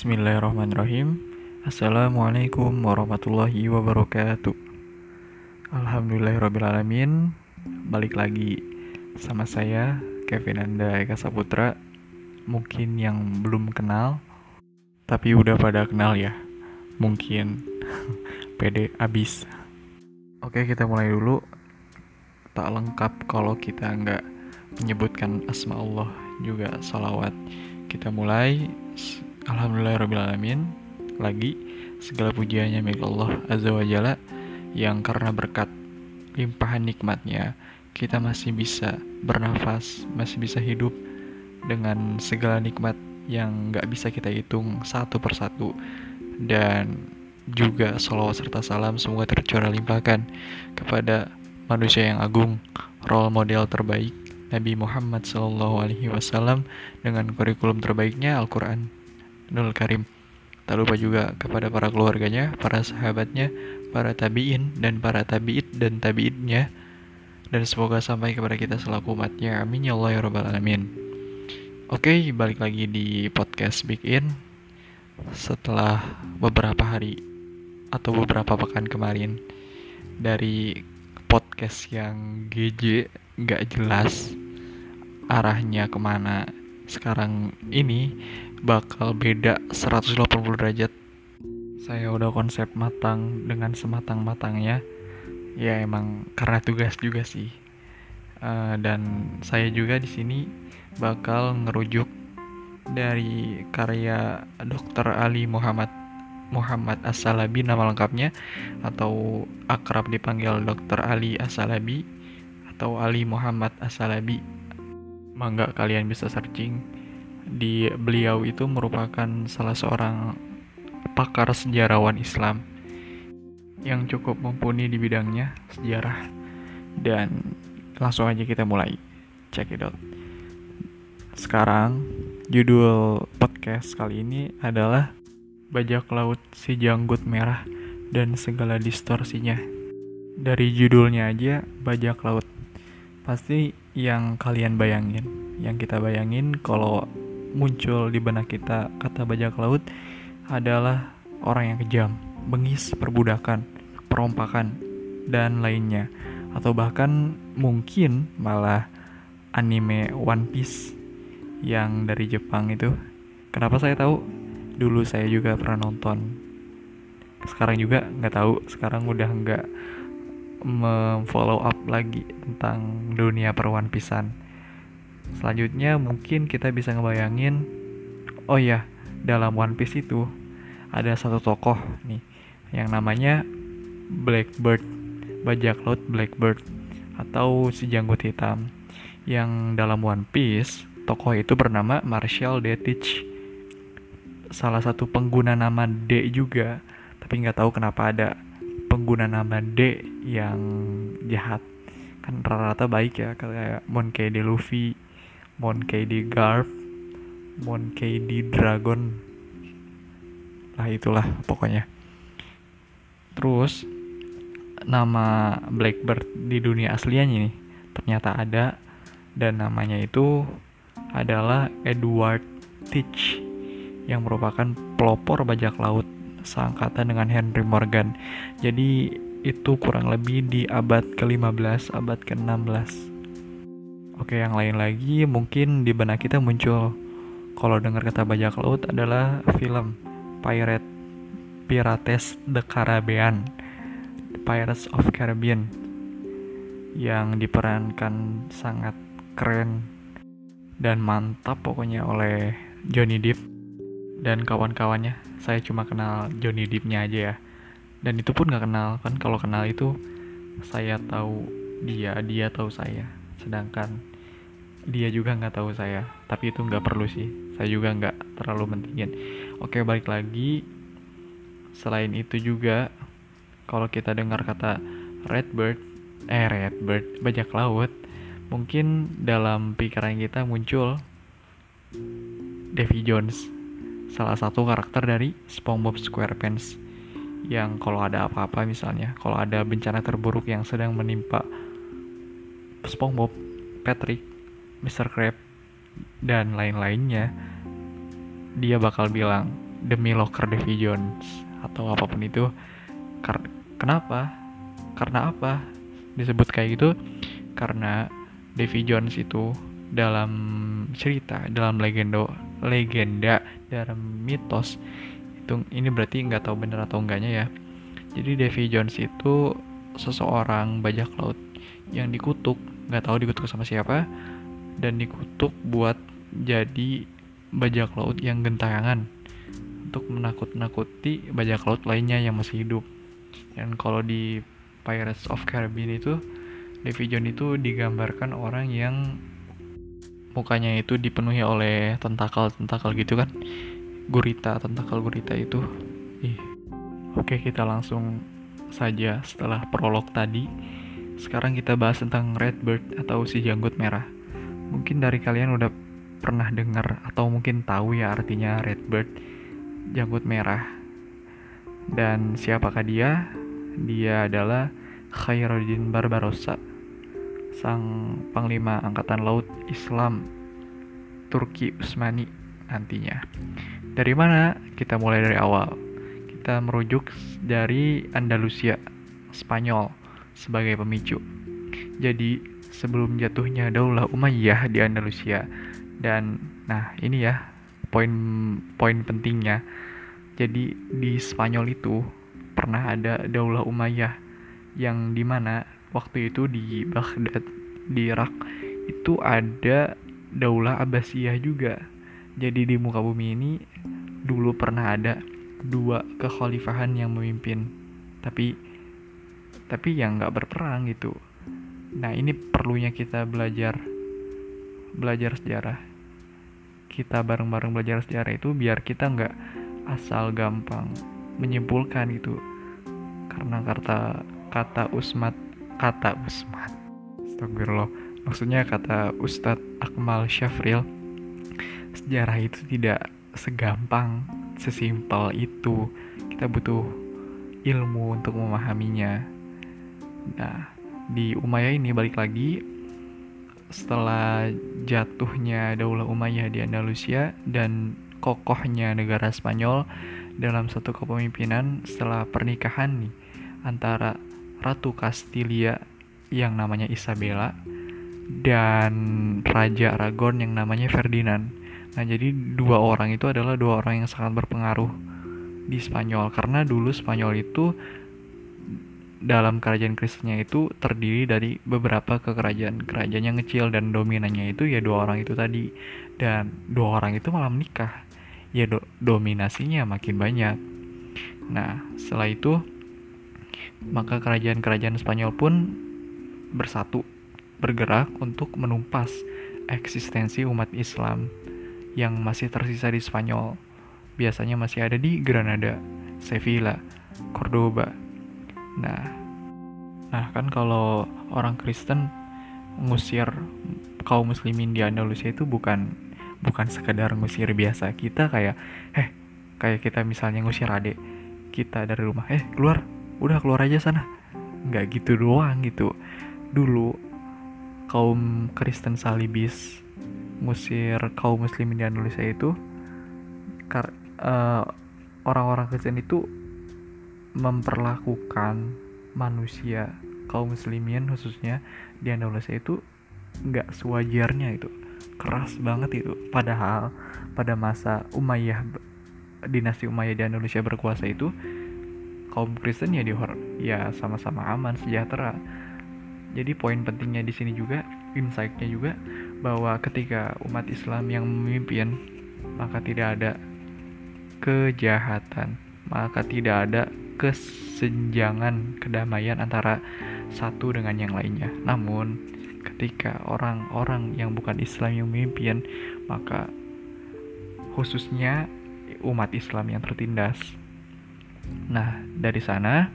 Bismillahirrahmanirrahim. Assalamualaikum warahmatullahi wabarakatuh. Alhamdulillahirrahmanirrahim Balik lagi sama saya Kevin Anda Eka Saputra. Mungkin yang belum kenal Tapi udah pada kenal ya. Mungkin. PD abis. Oke kita mulai dulu. Tak lengkap kalau kita nggak menyebutkan asma Allah juga salawat. Kita mulai Alhamdulillahirrahmanirrahim Lagi segala pujiannya milik Allah Azza wa Jalla Yang karena berkat limpahan nikmatnya Kita masih bisa bernafas Masih bisa hidup Dengan segala nikmat yang gak bisa kita hitung satu persatu. Dan juga salawat serta salam semoga tercurah limpahkan Kepada manusia yang agung Role model terbaik Nabi Muhammad SAW dengan kurikulum terbaiknya Al-Quran Nul Karim. Tak lupa juga kepada para keluarganya, para sahabatnya, para tabiin dan para tabiit dan tabiitnya dan semoga sampai kepada kita selaku umatnya. Amin ya Allah ya Rabbal Alamin. Oke, balik lagi di podcast Big In setelah beberapa hari atau beberapa pekan kemarin dari podcast yang GJ nggak jelas arahnya ke mana sekarang ini bakal beda 180 derajat. Saya udah konsep matang dengan sematang-matangnya. Ya emang karena tugas juga sih. Uh, dan saya juga di sini bakal ngerujuk dari karya Dr. Ali Muhammad Muhammad As-Salabi nama lengkapnya atau akrab dipanggil Dr. Ali As-Salabi atau Ali Muhammad As-Salabi. Mangga kalian bisa searching di beliau itu merupakan salah seorang pakar sejarawan Islam yang cukup mumpuni di bidangnya sejarah. Dan langsung aja kita mulai. Check it out. Sekarang judul podcast kali ini adalah bajak laut si janggut merah dan segala distorsinya. Dari judulnya aja bajak laut. Pasti yang kalian bayangin yang kita bayangin kalau muncul di benak kita kata bajak laut adalah orang yang kejam, bengis, perbudakan, perompakan, dan lainnya. Atau bahkan mungkin malah anime One Piece yang dari Jepang itu. Kenapa saya tahu? Dulu saya juga pernah nonton. Sekarang juga nggak tahu. Sekarang udah nggak memfollow up lagi tentang dunia per One Piecean Selanjutnya mungkin kita bisa ngebayangin Oh ya, dalam One Piece itu ada satu tokoh nih yang namanya Blackbird, bajak laut Blackbird atau si janggut hitam. Yang dalam One Piece, tokoh itu bernama Marshall Detich. Salah satu pengguna nama D juga, tapi nggak tahu kenapa ada pengguna nama D yang jahat. Kan rata-rata baik ya, kayak Monkey D. Luffy, Monkey D. Garp, Monkey D. Dragon. Lah itulah pokoknya. Terus nama Blackbird di dunia aslinya nih ternyata ada dan namanya itu adalah Edward Teach yang merupakan pelopor bajak laut seangkatan dengan Henry Morgan. Jadi itu kurang lebih di abad ke-15, abad ke-16. Oke, yang lain lagi mungkin di benak kita muncul. Kalau dengar kata bajak laut adalah film Pirate Pirates the Caribbean Pirates of Caribbean yang diperankan sangat keren dan mantap pokoknya oleh Johnny Depp dan kawan-kawannya. Saya cuma kenal Johnny Deppnya aja ya. Dan itu pun nggak kenal kan? Kalau kenal itu saya tahu dia dia tahu saya. Sedangkan dia juga nggak tahu saya. Tapi itu nggak perlu sih. Saya juga nggak terlalu mentingin. Oke balik lagi. Selain itu juga kalau kita dengar kata redbird eh redbird bajak laut mungkin dalam pikiran kita muncul Davy Jones salah satu karakter dari SpongeBob SquarePants yang kalau ada apa-apa misalnya kalau ada bencana terburuk yang sedang menimpa SpongeBob Patrick Mr. Crab dan lain-lainnya dia bakal bilang demi locker Davy atau apa pun itu. Kar kenapa? Karena apa? Disebut kayak gitu karena Davy Jones itu dalam cerita dalam legenda legenda dalam mitos itu ini berarti nggak tahu bener atau enggaknya ya. Jadi Davy Jones itu seseorang bajak laut yang dikutuk nggak tahu dikutuk sama siapa dan dikutuk buat jadi bajak laut yang gentayangan. Untuk menakut-nakuti bajak laut lainnya yang masih hidup. Dan kalau di Pirates of Caribbean itu Davy Jones itu digambarkan orang yang mukanya itu dipenuhi oleh tentakel-tentakel gitu kan? Gurita tentakel gurita itu. Ih. Oke kita langsung saja setelah prolog tadi. Sekarang kita bahas tentang Redbird atau si janggut merah mungkin dari kalian udah pernah dengar atau mungkin tahu ya artinya Redbird janggut merah dan siapakah dia dia adalah Khairuddin Barbarossa sang panglima angkatan laut Islam Turki Utsmani nantinya. Dari mana? Kita mulai dari awal. Kita merujuk dari Andalusia, Spanyol sebagai pemicu. Jadi, sebelum jatuhnya Daulah Umayyah di Andalusia dan nah ini ya poin-poin pentingnya. Jadi di Spanyol itu pernah ada Daulah Umayyah yang di mana waktu itu di Baghdad di Irak itu ada Daulah Abbasiyah juga. Jadi di muka bumi ini dulu pernah ada dua kekhalifahan yang memimpin, tapi tapi yang nggak berperang gitu. Nah ini perlunya kita belajar belajar sejarah. Kita bareng-bareng belajar sejarah itu biar kita nggak asal gampang menyimpulkan gitu. Karena kata kata Usmat kata Usmat Astagfirullah maksudnya kata Ustadz Akmal Syafril sejarah itu tidak segampang sesimpel itu kita butuh ilmu untuk memahaminya nah di Umayyah ini balik lagi setelah jatuhnya Daulah Umayyah di Andalusia dan kokohnya negara Spanyol dalam satu kepemimpinan setelah pernikahan nih antara Ratu Castilia yang namanya Isabella dan Raja Aragon yang namanya Ferdinand. Nah, jadi dua orang itu adalah dua orang yang sangat berpengaruh di Spanyol karena dulu Spanyol itu dalam kerajaan Kristennya itu terdiri dari beberapa kekerajaan kerajaan yang kecil dan dominannya itu ya dua orang itu tadi dan dua orang itu malah menikah ya do dominasinya makin banyak nah setelah itu maka kerajaan-kerajaan Spanyol pun bersatu, bergerak untuk menumpas eksistensi umat Islam yang masih tersisa di Spanyol. Biasanya masih ada di Granada, Sevilla, Cordoba. Nah, nah kan kalau orang Kristen ngusir kaum muslimin di Andalusia itu bukan bukan sekedar ngusir biasa kita kayak eh kayak kita misalnya ngusir adik kita dari rumah eh keluar udah keluar aja sana. Nggak gitu doang gitu. Dulu kaum Kristen salibis ngusir kaum muslimin di Indonesia itu kar uh, orang-orang Kristen itu memperlakukan manusia kaum muslimin khususnya di Indonesia itu nggak sewajarnya itu. Keras banget itu. Padahal pada masa Umayyah dinasti Umayyah di Indonesia berkuasa itu kaum Kristen ya di ya sama-sama aman sejahtera. Jadi poin pentingnya di sini juga insightnya juga bahwa ketika umat Islam yang memimpin maka tidak ada kejahatan maka tidak ada kesenjangan kedamaian antara satu dengan yang lainnya namun ketika orang-orang yang bukan Islam yang memimpin maka khususnya umat Islam yang tertindas Nah, dari sana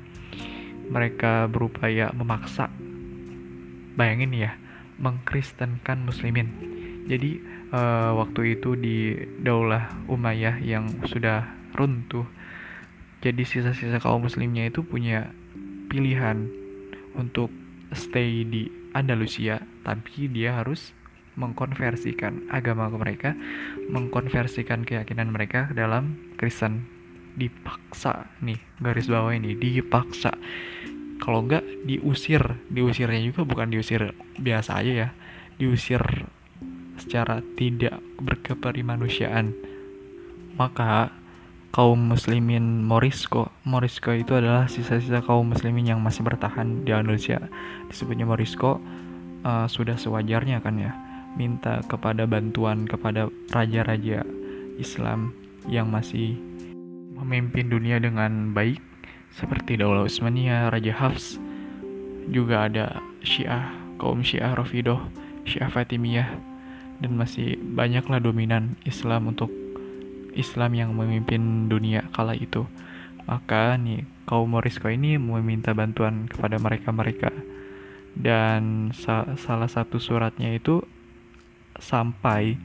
mereka berupaya memaksa bayangin ya, mengkristenkan muslimin. Jadi uh, waktu itu di Daulah Umayyah yang sudah runtuh, jadi sisa-sisa kaum muslimnya itu punya pilihan untuk stay di Andalusia, tapi dia harus mengkonversikan agama mereka, mengkonversikan keyakinan mereka dalam Kristen. Dipaksa nih, garis bawah ini dipaksa. Kalau enggak diusir, diusirnya juga bukan diusir biasa aja ya, diusir secara tidak berkeperimanusiaan. Maka kaum muslimin Morisco. Morisco itu adalah sisa-sisa kaum muslimin yang masih bertahan di Indonesia. Disebutnya Morisco uh, sudah sewajarnya kan ya minta kepada bantuan kepada raja-raja Islam yang masih memimpin dunia dengan baik seperti Daulah Utsmaniyah, Raja Hafs, juga ada Syiah, kaum Syiah Rafidah, Syiah Fatimiyah, dan masih banyaklah dominan Islam untuk Islam yang memimpin dunia kala itu. Maka nih kaum Morisco ini meminta bantuan kepada mereka-mereka. Dan sa salah satu suratnya itu sampai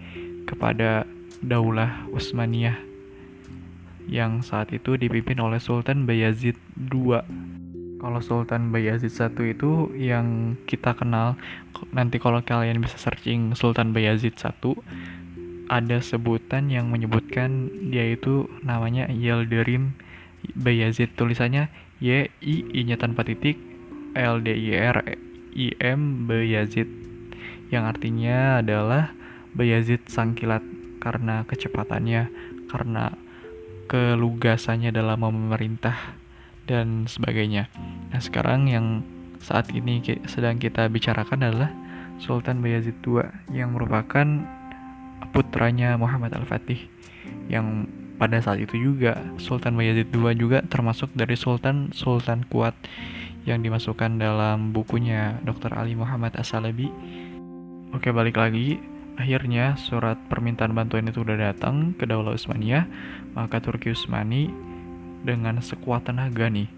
kepada Daulah Utsmaniyah yang saat itu dipimpin oleh Sultan Bayazid II. Kalau Sultan Bayazid I itu yang kita kenal nanti kalau kalian bisa searching Sultan Bayazid I ada sebutan yang menyebutkan dia itu namanya Yildirim Bayazid tulisannya Y I I nya tanpa titik L D I R I M Bayazid yang artinya adalah Bayazid sang kilat karena kecepatannya karena kelugasannya dalam memerintah dan sebagainya. Nah, sekarang yang saat ini sedang kita bicarakan adalah Sultan Bayazid II yang merupakan putranya Muhammad Al-Fatih yang pada saat itu juga Sultan Bayazid II juga termasuk dari Sultan Sultan kuat yang dimasukkan dalam bukunya Dr. Ali Muhammad As-Salabi. Oke, balik lagi. Akhirnya surat permintaan bantuan itu udah datang ke Daulah Utsmaniyah, maka Turki Utsmani dengan sekuat tenaga nih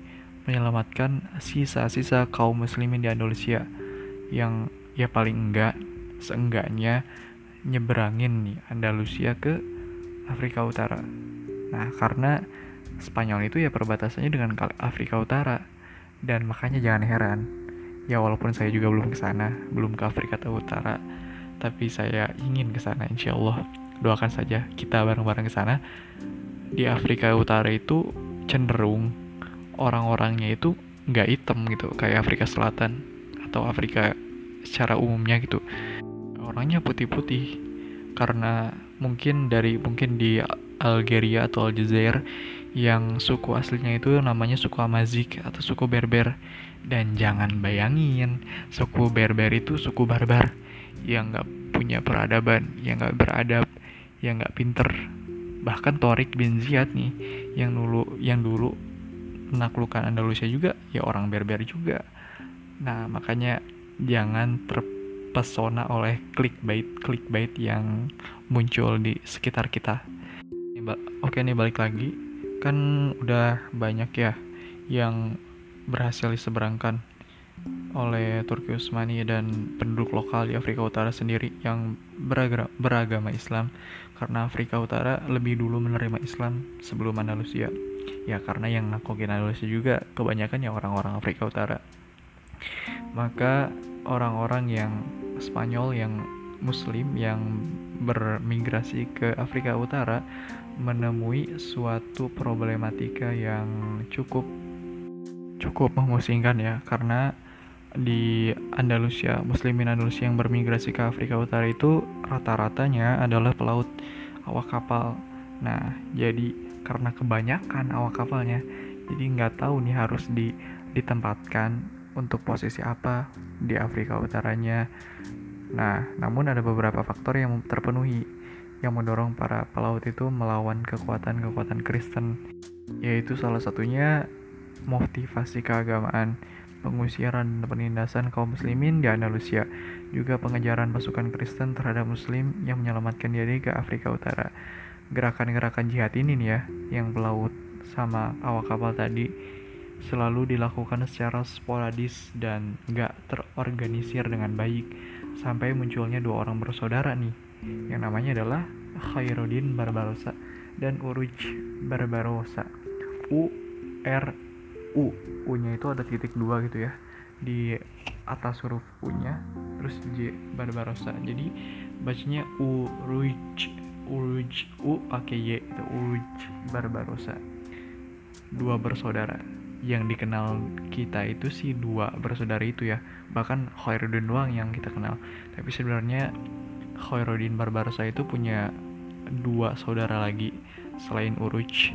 menyelamatkan sisa-sisa kaum muslimin di Andalusia yang ya paling enggak seenggaknya nyeberangin nih Andalusia ke Afrika Utara. Nah, karena Spanyol itu ya perbatasannya dengan Afrika Utara dan makanya jangan heran ya walaupun saya juga belum ke sana, belum ke Afrika Utara, tapi saya ingin ke sana insya Allah. Doakan saja kita bareng-bareng ke sana. Di Afrika Utara itu cenderung orang-orangnya itu nggak hitam gitu kayak Afrika Selatan atau Afrika secara umumnya gitu orangnya putih-putih. Karena mungkin dari mungkin di Algeria atau Aljazair yang suku aslinya itu namanya suku Amazik atau suku Berber. Dan jangan bayangin suku Berber itu suku barbar yang nggak punya peradaban yang nggak beradab yang nggak pinter. Bahkan Torik bin Ziyad nih yang dulu yang dulu menaklukkan Andalusia juga ya orang Berber juga. Nah makanya jangan ter terpesona oleh clickbait clickbait yang muncul di sekitar kita. Oke nih balik lagi, kan udah banyak ya yang berhasil diseberangkan oleh Turki Utsmani dan penduduk lokal di Afrika Utara sendiri yang beragama, beragama Islam. Karena Afrika Utara lebih dulu menerima Islam sebelum Andalusia. Ya karena yang nakokin Andalusia juga kebanyakan ya orang-orang Afrika Utara maka orang-orang yang Spanyol yang Muslim yang bermigrasi ke Afrika Utara menemui suatu problematika yang cukup cukup memusingkan ya karena di Andalusia Muslimin Andalusia yang bermigrasi ke Afrika Utara itu rata-ratanya adalah pelaut awak kapal. Nah jadi karena kebanyakan awak kapalnya jadi nggak tahu nih harus di ditempatkan untuk posisi apa di Afrika Utaranya. Nah, namun ada beberapa faktor yang terpenuhi yang mendorong para pelaut itu melawan kekuatan-kekuatan Kristen, yaitu salah satunya motivasi keagamaan, pengusiran dan penindasan kaum muslimin di Andalusia, juga pengejaran pasukan Kristen terhadap muslim yang menyelamatkan diri ke Afrika Utara. Gerakan-gerakan jihad ini nih ya, yang pelaut sama awak kapal tadi selalu dilakukan secara sporadis dan gak terorganisir dengan baik sampai munculnya dua orang bersaudara nih. Yang namanya adalah Khairuddin Barbarossa dan Uruj Barbarossa. U R U. U nya itu ada titik dua gitu ya. Di atas huruf U nya terus J Barbarossa. Jadi bacanya Uruj Uruj U pakai Y itu Uruj Barbarossa. Dua bersaudara yang dikenal kita itu sih dua bersaudara itu ya. Bahkan Khairuddin doang yang kita kenal. Tapi sebenarnya Khairuddin Barbarossa itu punya dua saudara lagi selain Uruj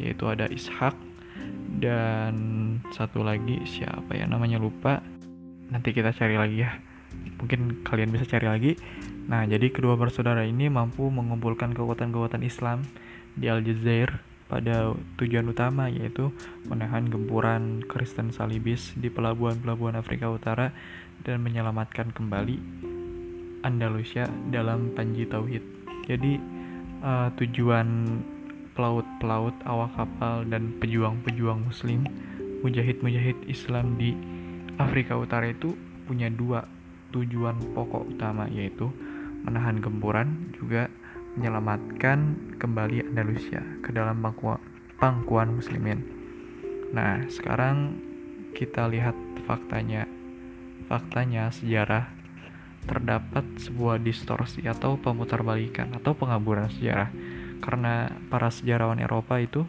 yaitu ada Ishak dan satu lagi siapa ya namanya lupa. Nanti kita cari lagi ya. Mungkin kalian bisa cari lagi. Nah jadi kedua bersaudara ini mampu mengumpulkan kekuatan-kekuatan Islam di Aljazair pada tujuan utama yaitu menahan gempuran Kristen Salibis di pelabuhan-pelabuhan Afrika Utara dan menyelamatkan kembali Andalusia dalam Panji Tauhid. Jadi uh, tujuan pelaut-pelaut, awak kapal dan pejuang-pejuang muslim, mujahid-mujahid Islam di Afrika Utara itu punya dua tujuan pokok utama yaitu menahan gempuran juga menyelamatkan kembali Andalusia ke dalam pangkuan, pangkuan muslimin. Nah, sekarang kita lihat faktanya. Faktanya sejarah terdapat sebuah distorsi atau pemutarbalikan atau pengaburan sejarah karena para sejarawan Eropa itu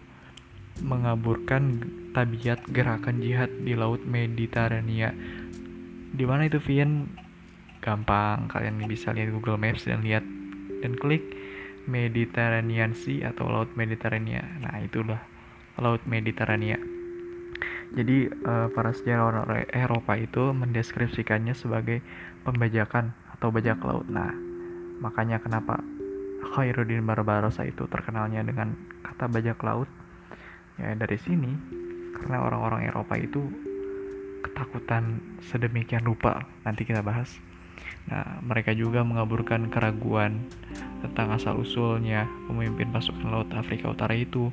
mengaburkan tabiat gerakan jihad di laut Mediterania. Di mana itu Vian? Gampang, kalian bisa lihat Google Maps dan lihat dan klik Mediterranean Sea atau Laut Mediterania. Nah, itulah Laut Mediterania. Jadi uh, para sejarawan Eropa itu mendeskripsikannya sebagai pembajakan atau bajak laut. Nah, makanya kenapa Khairuddin Barbarossa itu terkenalnya dengan kata bajak laut. Ya dari sini karena orang-orang Eropa itu ketakutan sedemikian rupa. Nanti kita bahas. Nah, mereka juga mengaburkan keraguan tentang asal-usulnya pemimpin pasukan laut Afrika Utara itu,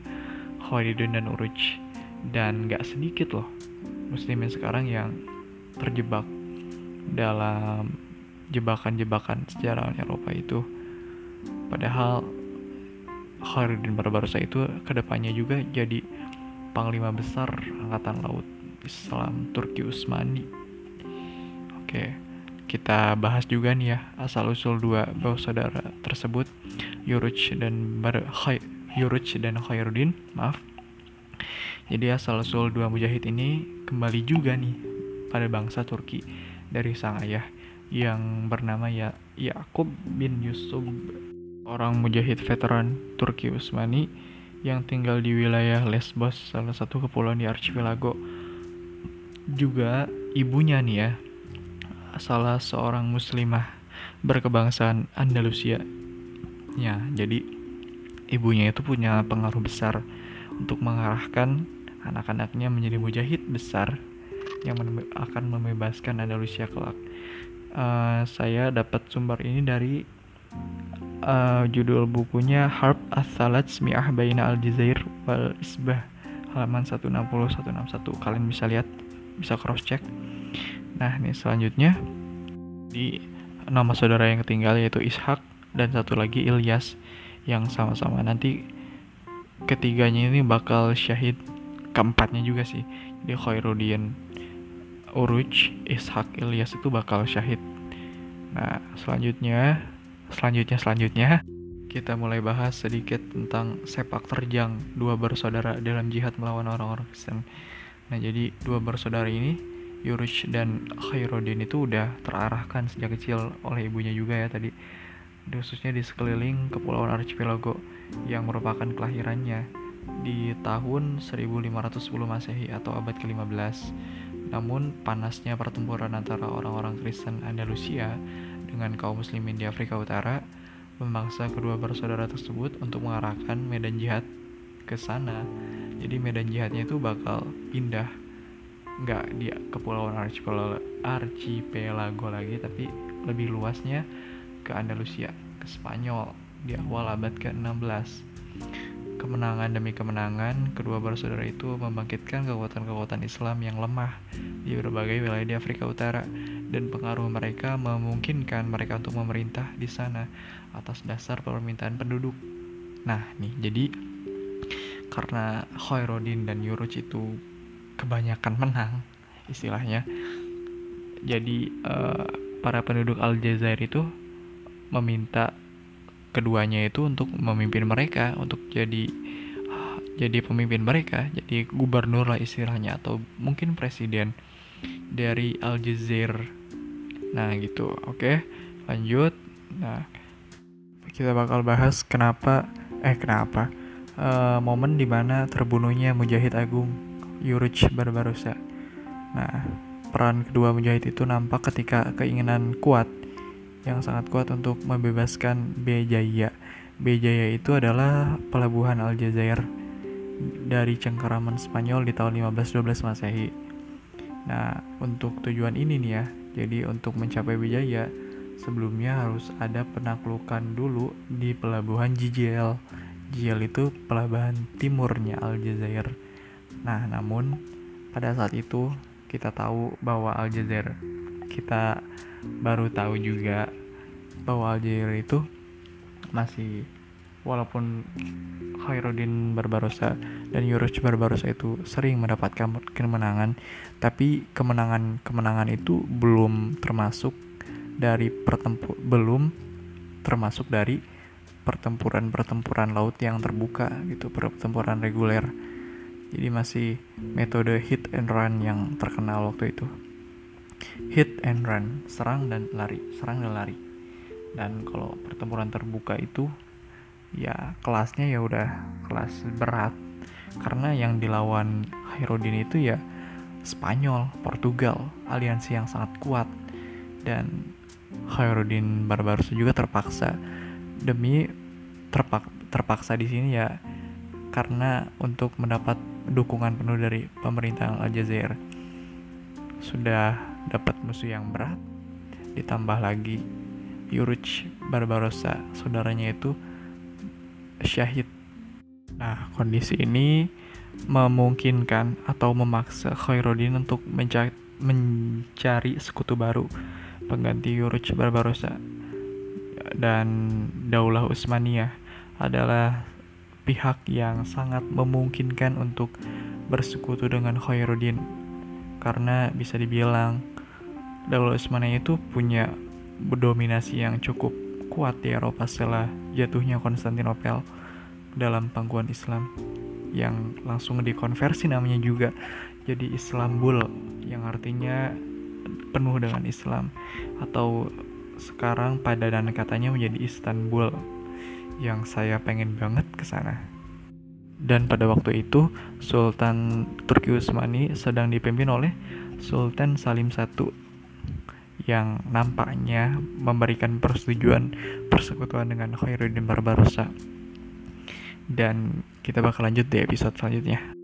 Khalidun dan Uruj. Dan gak sedikit loh muslimin sekarang yang terjebak dalam jebakan-jebakan sejarah Eropa itu. Padahal Khalidun Barbarossa itu ke depannya juga jadi panglima besar angkatan laut Islam Turki Utsmani. Oke kita bahas juga nih ya asal usul dua saudara tersebut Yuruch dan Bar Khay Yuruch dan Khairuddin maaf. Jadi asal usul dua mujahid ini kembali juga nih pada bangsa Turki dari sang ayah yang bernama ya Yakub bin Yusuf. Orang mujahid veteran Turki Utsmani yang tinggal di wilayah Lesbos salah satu kepulauan di archipelago juga ibunya nih ya salah seorang muslimah berkebangsaan Andalusia. Ya, jadi ibunya itu punya pengaruh besar untuk mengarahkan anak-anaknya menjadi mujahid besar yang akan membebaskan Andalusia kelak. Uh, saya dapat sumber ini dari uh, judul bukunya Harb As-Salat Smi'ah Baina Al-Jazair wal Isbah halaman 160 161. Kalian bisa lihat, bisa cross check. Nah, ini selanjutnya. Di nama saudara yang ketinggal yaitu Ishak dan satu lagi Ilyas yang sama-sama. Nanti ketiganya ini bakal syahid. Keempatnya juga sih di Khairuddin Uruj Ishak Ilyas itu bakal syahid. Nah selanjutnya selanjutnya selanjutnya kita mulai bahas sedikit tentang sepak terjang dua bersaudara dalam jihad melawan orang-orang Kristen. Nah jadi dua bersaudara ini Yurush dan Khairuddin itu udah terarahkan sejak kecil oleh ibunya juga ya tadi khususnya di sekeliling kepulauan archipelago yang merupakan kelahirannya di tahun 1510 Masehi atau abad ke-15. Namun panasnya pertempuran antara orang-orang Kristen Andalusia dengan kaum muslimin di Afrika Utara memaksa kedua bersaudara tersebut untuk mengarahkan medan jihad ke sana. Jadi medan jihadnya itu bakal pindah nggak di kepulauan archipelago, archipelago lagi tapi lebih luasnya ke Andalusia ke Spanyol di awal abad ke-16 kemenangan demi kemenangan kedua bersaudara itu membangkitkan kekuatan-kekuatan Islam yang lemah di berbagai wilayah di Afrika Utara dan pengaruh mereka memungkinkan mereka untuk memerintah di sana atas dasar permintaan penduduk. Nah, nih jadi karena Khairuddin dan Yuruch itu kebanyakan menang istilahnya. Jadi uh, para penduduk Aljazair itu meminta keduanya itu untuk memimpin mereka untuk jadi jadi pemimpin mereka jadi gubernur lah istilahnya atau mungkin presiden dari Aljazair nah gitu. Oke lanjut. Nah kita bakal bahas kenapa eh kenapa uh, momen di mana terbunuhnya Mujahid Agung Yuruj Barbarossa nah peran kedua Mujahid itu nampak ketika keinginan kuat yang sangat kuat untuk membebaskan Bejaya Bejaya itu adalah pelabuhan Aljazair dari cengkeraman Spanyol di tahun 1512 Masehi. Nah, untuk tujuan ini nih ya, jadi untuk mencapai Wijaya, sebelumnya harus ada penaklukan dulu di pelabuhan Jijel. Jijel itu pelabuhan timurnya Aljazair. Nah, namun pada saat itu kita tahu bahwa Aljazair kita baru tahu juga bahwa Aljazair itu masih walaupun Khairuddin Barbarossa dan Yuruj Barbarossa itu sering mendapatkan kemenangan, tapi kemenangan-kemenangan itu belum termasuk dari pertempur belum termasuk dari pertempuran-pertempuran laut yang terbuka gitu, pertempuran reguler. Jadi masih metode hit and run yang terkenal waktu itu. Hit and run, serang dan lari, serang dan lari. Dan kalau pertempuran terbuka itu ya kelasnya ya udah kelas berat karena yang dilawan Khairuddin itu ya Spanyol, Portugal, aliansi yang sangat kuat dan Khairuddin Barbarossa juga terpaksa demi terpak terpaksa di sini ya karena untuk mendapat dukungan penuh dari pemerintah Aljazair sudah dapat musuh yang berat ditambah lagi Yuruj Barbarossa saudaranya itu syahid. Nah, kondisi ini memungkinkan atau memaksa Khairuddin untuk mencari, mencari sekutu baru pengganti Yuruj Barbarossa dan Daulah Utsmaniyah adalah pihak yang sangat memungkinkan untuk bersekutu dengan Khairuddin. Karena bisa dibilang Daulah Utsmaniyah itu punya dominasi yang cukup kuat di Eropa setelah jatuhnya Konstantinopel dalam pangkuan Islam yang langsung dikonversi namanya juga jadi Islambul yang artinya penuh dengan Islam atau sekarang pada dan katanya menjadi Istanbul yang saya pengen banget ke sana. Dan pada waktu itu Sultan Turki Utsmani sedang dipimpin oleh Sultan Salim I yang nampaknya memberikan persetujuan persekutuan dengan Khairuddin Barbarossa. Dan kita bakal lanjut di episode selanjutnya.